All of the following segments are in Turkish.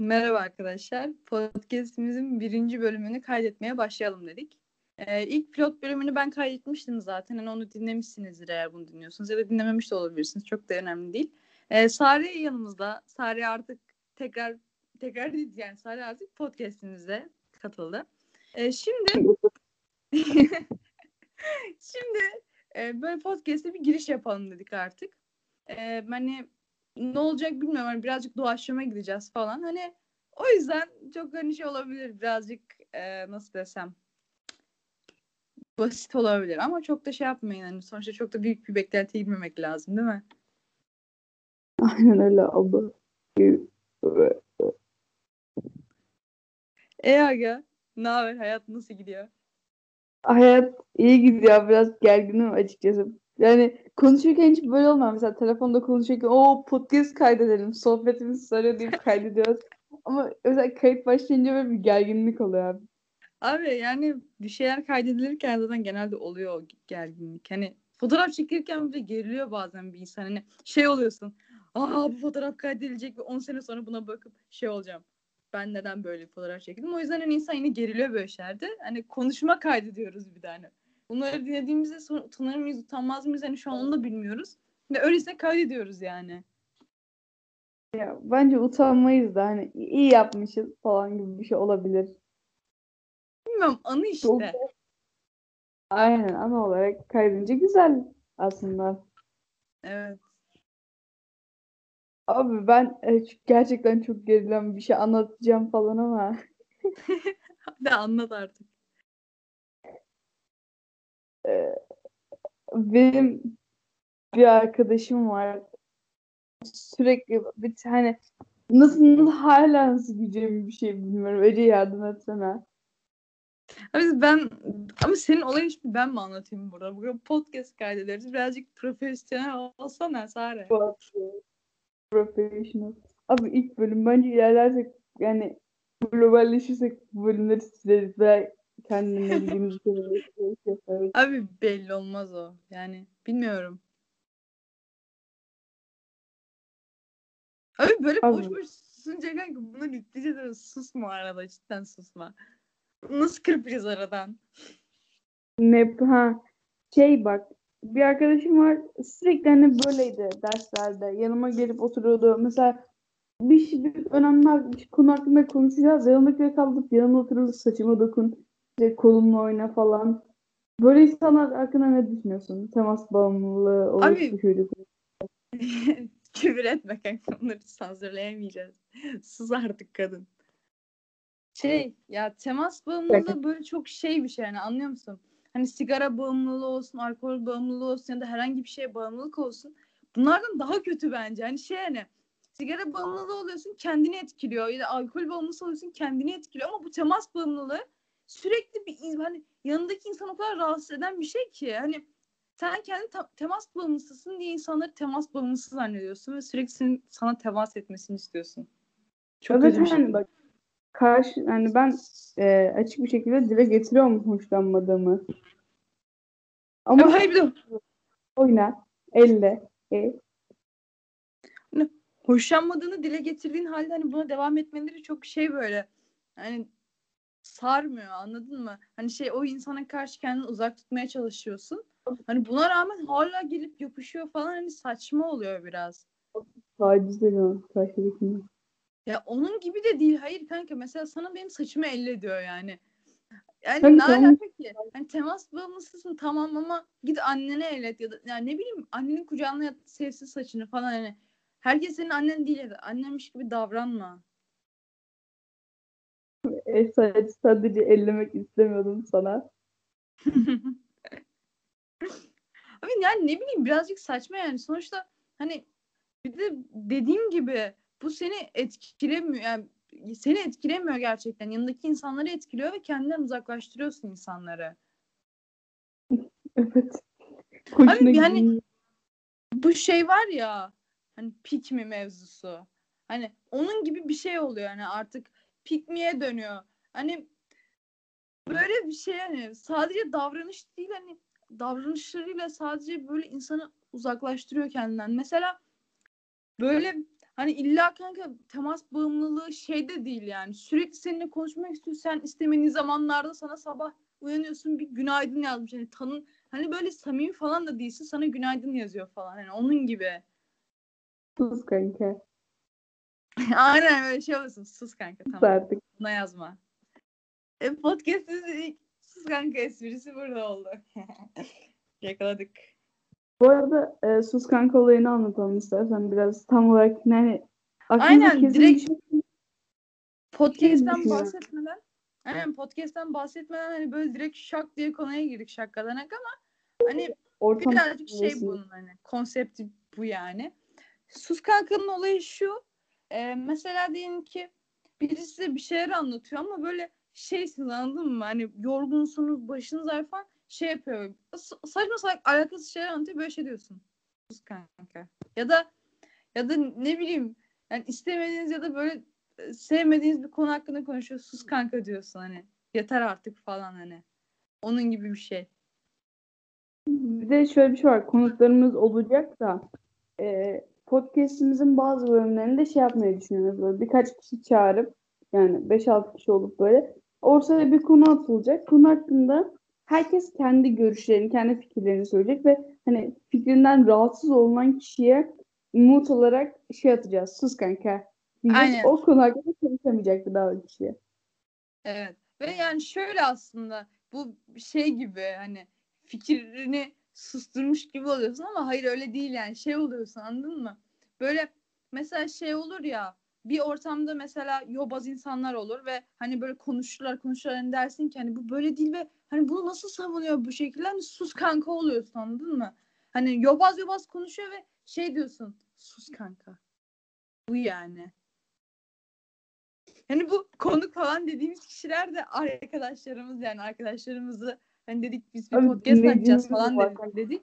Merhaba arkadaşlar. Podcast'imizin birinci bölümünü kaydetmeye başlayalım dedik. Ee, ilk pilot bölümünü ben kaydetmiştim zaten. Hani onu dinlemişsinizdir eğer bunu dinliyorsunuz ya da dinlememiş de olabilirsiniz. Çok da önemli değil. Ee, Sare yanımızda. Sare artık tekrar tekrar değil yani Sare artık podcast'imize katıldı. Ee, şimdi şimdi e, böyle podcast'e bir giriş yapalım dedik artık. Ee, hani ne olacak bilmiyorum. Hani birazcık doğaçlama gideceğiz falan. Hani o yüzden çok hani şey olabilir birazcık e, nasıl desem basit olabilir ama çok da şey yapmayın hani sonuçta çok da büyük bir beklentiye girmemek lazım değil mi? Aynen öyle abla. E aga ne haber hayat nasıl gidiyor? Hayat iyi gidiyor. Biraz gerginim açıkçası. Yani konuşurken hiç böyle olmuyor. Mesela telefonda konuşurken o podcast kaydedelim. Sohbetimiz sarıyor deyip kaydediyoruz. Ama özel kayıt başlayınca böyle bir gerginlik oluyor abi. Abi yani bir şeyler kaydedilirken zaten genelde oluyor o gerginlik. Hani fotoğraf çekirken bile geriliyor bazen bir insan. Hani şey oluyorsun. Aa bu fotoğraf kaydedilecek ve 10 sene sonra buna bakıp şey olacağım. Ben neden böyle bir fotoğraf çektim? O yüzden hani insan yine geriliyor böyle şeylerde. Hani konuşma kaydediyoruz bir tane. Bunları dinlediğimizde sonra utanır mıyız, utanmaz mıyız? Hani şu an onu da bilmiyoruz. Ve öyleyse kaydediyoruz yani. Ya, bence utanmayız da hani iyi yapmışız falan gibi bir şey olabilir. Bilmiyorum anı işte. Çok... Aynen ana olarak kaydınca güzel aslında. Evet. Abi ben e, gerçekten çok gerilen bir şey anlatacağım falan ama. Hadi anlat artık. Ee, benim bir arkadaşım var. Sürekli bir tane nasıl hala nasıl gideceğim bir şey bilmiyorum. Ece yardım etsene. Abi ben ama senin olayın şimdi ben mi anlatayım burada? Bugün podcast kaydederiz. Birazcık profesyonel olsana Sare. Professional. Abi ilk bölüm bence ilerlersek yani globalleşirsek bu bölümleri sileriz kendine ilgimizi yaparız. Abi belli olmaz o. Yani bilmiyorum. Abi böyle Abi. boş boş susunca kanka bunları yükleyeceğiz de susma arada cidden susma. Nasıl kırpacağız aradan? Ne ha şey bak bir arkadaşım var sürekli hani böyleydi derslerde yanıma gelip oturuyordu mesela bir şey bir önemli bir konu hakkında konuşacağız yanımdakileri kaldırıp yanıma otururdu saçıma dokun işte kolumla oyna falan böyle insanlar hakkında ne düşünüyorsun temas bağımlılığı şöyle Küfür etme kanka onları sansürleyemayacağız. Sus artık kadın. Şey ya temas bağımlılığı böyle çok şey bir şey yani anlıyor musun? Hani sigara bağımlılığı olsun, alkol bağımlılığı olsun ya da herhangi bir şeye bağımlılık olsun. Bunlardan daha kötü bence. Hani şey hani sigara bağımlılığı oluyorsun kendini etkiliyor ya da alkol bağımlısı oluyorsun kendini etkiliyor ama bu temas bağımlılığı sürekli bir hani yanındaki insan o kadar rahatsız eden bir şey ki hani sen kendi temas bağımlısısın diye insanları temas bağımlısı zannediyorsun ve sürekli senin, sana temas etmesini istiyorsun. Çok evet kötü bir şey. hani bak karşı yani ben e, açık bir şekilde dile getiriyorum hoşlanmadığımı ama hayır bir de oyna elle e, hoşlanmadığını dile getirdiğin halde hani buna devam etmeleri çok şey böyle hani sarmıyor anladın mı? Hani şey o insana karşı kendini uzak tutmaya çalışıyorsun. Hani buna rağmen hala gelip yapışıyor falan hani saçma oluyor biraz. taciz ediyor karşıdakini. Ya onun gibi de değil. Hayır kanka mesela sana benim saçımı elle ediyor yani. Yani Tabii ne tamam. alaka ki? Hani temas bağımlısısın tamam ama git annene ellet ya da yani ne bileyim annenin kucağına yat sevsin saçını falan hani. Herkes senin annen değil ya da annemiş gibi davranma. E, sadece, sadece ellemek istemiyordum sana. Abi yani ne bileyim birazcık saçma yani. Sonuçta hani bir de dediğim gibi bu seni etkilemiyor. Yani seni etkilemiyor gerçekten. Yanındaki insanları etkiliyor ve kendinden uzaklaştırıyorsun insanları. Evet. Abi yani-. Bu şey var ya hani pick me mevzusu. Hani onun gibi bir şey oluyor yani artık pick me'ye dönüyor. Hani böyle bir şey hani sadece davranış değil hani davranışlarıyla sadece böyle insanı uzaklaştırıyor kendinden. Mesela böyle Hani illa kanka temas bağımlılığı şey de değil yani. Sürekli seninle konuşmak istiyor. Sen istemediğin zamanlarda sana sabah uyanıyorsun bir günaydın yazmış. Hani tanın hani böyle samimi falan da değilsin sana günaydın yazıyor falan. Hani onun gibi. Sus kanka. Aynen böyle şey olsun. Sus kanka tamam. artık. Buna yazma. E, podcast'ın sus kanka esprisi burada oldu. Yakaladık. Bu arada e, sus kanka olayını anlatalım istersen biraz tam olarak yani Aynen, direkt- şey- Podcast'ten düşünüyorum. bahsetmeden aynen podcast'ten bahsetmeden hani böyle direkt şak diye konuya girdik şakadanak ama hani ortam birazcık şey bunun hani konsepti bu yani. Sus kankanın olayı şu. E, mesela diyelim ki birisi size bir şeyler anlatıyor ama böyle şeysiniz anladın mı? Hani yorgunsunuz, başınız ağrıyor falan şey yapıyor. sa- Saçma salak alakasız şeyler anlatıyor böyle şey diyorsun. Kanka. Ya da ya da ne bileyim yani istemediğiniz ya da böyle e, sevmediğiniz bir konu hakkında konuşuyor. Sus kanka diyorsun hani. Yeter artık falan hani. Onun gibi bir şey. Bir de şöyle bir şey var. Konuklarımız olacak da e, podcast'imizin bazı bölümlerinde şey yapmayı düşünüyoruz. Böyle birkaç kişi çağırıp yani 5-6 kişi olup böyle ortaya bir konu atılacak. Konu hakkında herkes kendi görüşlerini, kendi fikirlerini söyleyecek ve hani fikrinden rahatsız olunan kişiye umut olarak şey atacağız. Sus kanka. Diyeceğiz. Aynen. O konu hakkında konuşamayacak bir daha o kişiye. Evet. Ve yani şöyle aslında bu şey gibi hani fikrini susturmuş gibi oluyorsun ama hayır öyle değil yani şey oluyorsun anladın mı? Böyle mesela şey olur ya bir ortamda mesela yobaz insanlar olur ve hani böyle konuşurlar konuşurlar hani dersin ki hani bu böyle değil ve hani bunu nasıl savunuyor bu şekilde hani sus kanka oluyorsun anladın mı? Hani yobaz yobaz konuşuyor ve şey diyorsun sus kanka. Bu yani. Hani bu konuk falan dediğimiz kişiler de arkadaşlarımız yani arkadaşlarımızı hani dedik biz bir Abi podcast açacağız falan dedik, dedik.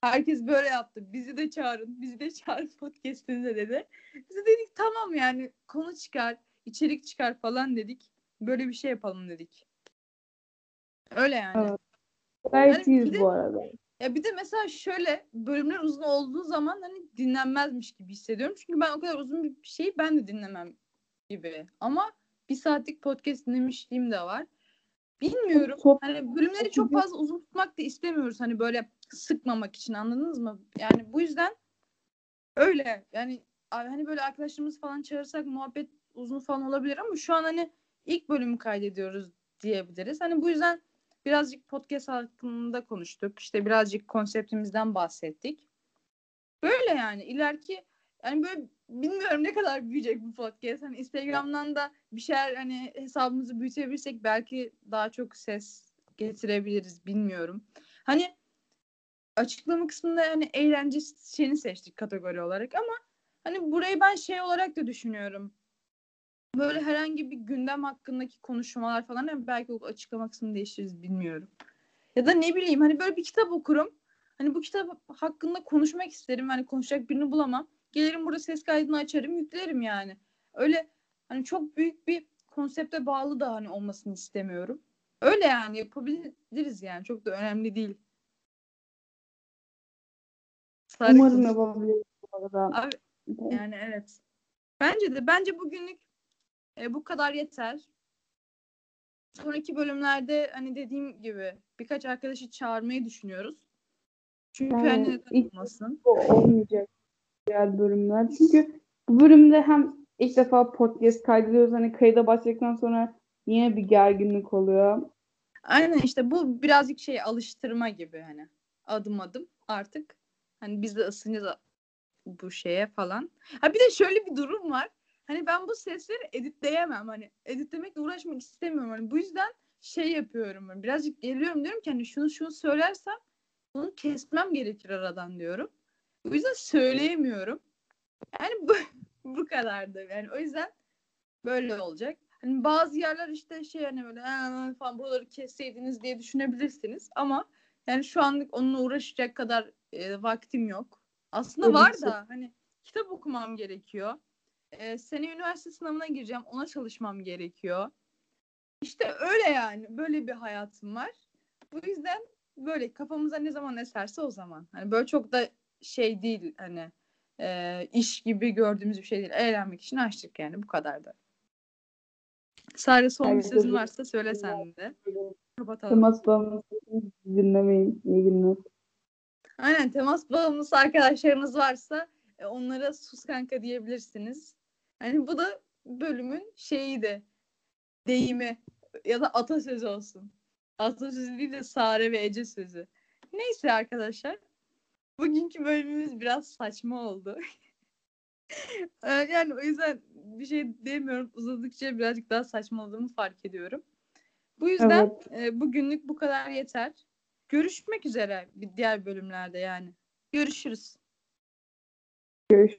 Herkes böyle yaptı. Bizi de çağırın, bizi de çağırın podcast'inize dedi. Biz de dedik tamam yani konu çıkar, içerik çıkar falan dedik. Böyle bir şey yapalım dedik. Öyle yani. Evet. Gayet Yani iyiyiz bu arada. Ya bir de mesela şöyle bölümler uzun olduğu zaman hani dinlenmezmiş gibi hissediyorum. Çünkü ben o kadar uzun bir şeyi ben de dinlemem gibi. Ama bir saatlik podcast dinlemişliğim de var. Bilmiyorum. Çok- Hani bölümleri çok fazla uzun tutmak da istemiyoruz. Hani böyle sıkmamak için anladınız mı? Yani bu yüzden öyle. Yani hani böyle arkadaşlarımız falan çağırsak muhabbet uzun falan olabilir ama şu an hani ilk bölümü kaydediyoruz diyebiliriz. Hani bu yüzden birazcık podcast hakkında konuştuk. İşte birazcık konseptimizden bahsettik. Böyle yani ileriki yani böyle bilmiyorum ne kadar büyüyecek bu podcast. Hani Instagram'dan da bir şeyler hani hesabımızı büyütebilirsek belki daha çok ses getirebiliriz bilmiyorum. Hani açıklama kısmında hani eğlence şeyini seçtik kategori olarak ama hani burayı ben şey olarak da düşünüyorum. Böyle herhangi bir gündem hakkındaki konuşmalar falan hani belki o açıklama kısmını değiştiririz bilmiyorum. Ya da ne bileyim hani böyle bir kitap okurum. Hani bu kitap hakkında konuşmak isterim. Hani konuşacak birini bulamam. Gelirim burada ses kaydını açarım, yüklerim yani. Öyle hani çok büyük bir konsepte bağlı da hani olmasını istemiyorum. Öyle yani yapabiliriz yani. Çok da önemli değil. Sarı Umarım yapabiliriz bu arada. Abi, yani evet. Bence de. Bence bugünlük e, bu kadar yeter. Sonraki bölümlerde hani dediğim gibi birkaç arkadaşı çağırmayı düşünüyoruz. Çünkü Yani hani. Bu olmayacak diğer bölümler. Çünkü bu bölümde hem ilk defa podcast kaydediyoruz. Hani kayıda başladıktan sonra yine bir gerginlik oluyor. Aynen işte bu birazcık şey alıştırma gibi hani. Adım adım artık. Hani biz de ısınacağız bu şeye falan. Ha bir de şöyle bir durum var. Hani ben bu sesleri editleyemem. Hani editlemekle uğraşmak istemiyorum. Hani bu yüzden şey yapıyorum. Birazcık geliyorum diyorum ki hani şunu şunu söylersem bunu kesmem gerekir aradan diyorum. O yüzden söyleyemiyorum. Yani bu, bu kadardı. Yani o yüzden böyle olacak. Hani bazı yerler işte şey hani böyle falan buraları kesseydiniz diye düşünebilirsiniz ama yani şu anlık onunla uğraşacak kadar e, vaktim yok. Aslında Öyle var da hani kitap okumam gerekiyor. E, seneye üniversite sınavına gireceğim. Ona çalışmam gerekiyor. İşte öyle yani. Böyle bir hayatım var. Bu yüzden böyle kafamıza ne zaman eserse o zaman. Hani böyle çok da şey değil hani e, iş gibi gördüğümüz bir şey değil. Eğlenmek için açtık yani bu kadar da. Sare son bir sözün varsa söyle sen de. Kapatalım. Temas bağımlısı dinlemeyin. İyi günler. Aynen temas bağımlısı arkadaşlarınız varsa e, onlara sus kanka diyebilirsiniz. Hani bu da bölümün şeyiydi. Deyimi ya da atasözü olsun. Atasözü değil de Sare ve Ece sözü. Neyse arkadaşlar. Bugünkü bölümümüz biraz saçma oldu. Ee, yani o yüzden bir şey demiyorum. Uzadıkça birazcık daha saçma olduğumu fark ediyorum. Bu yüzden e, bugünlük bu kadar yeter. Görüşmek üzere diğer bölümlerde yani. Görüşürüz. Görüşürüz.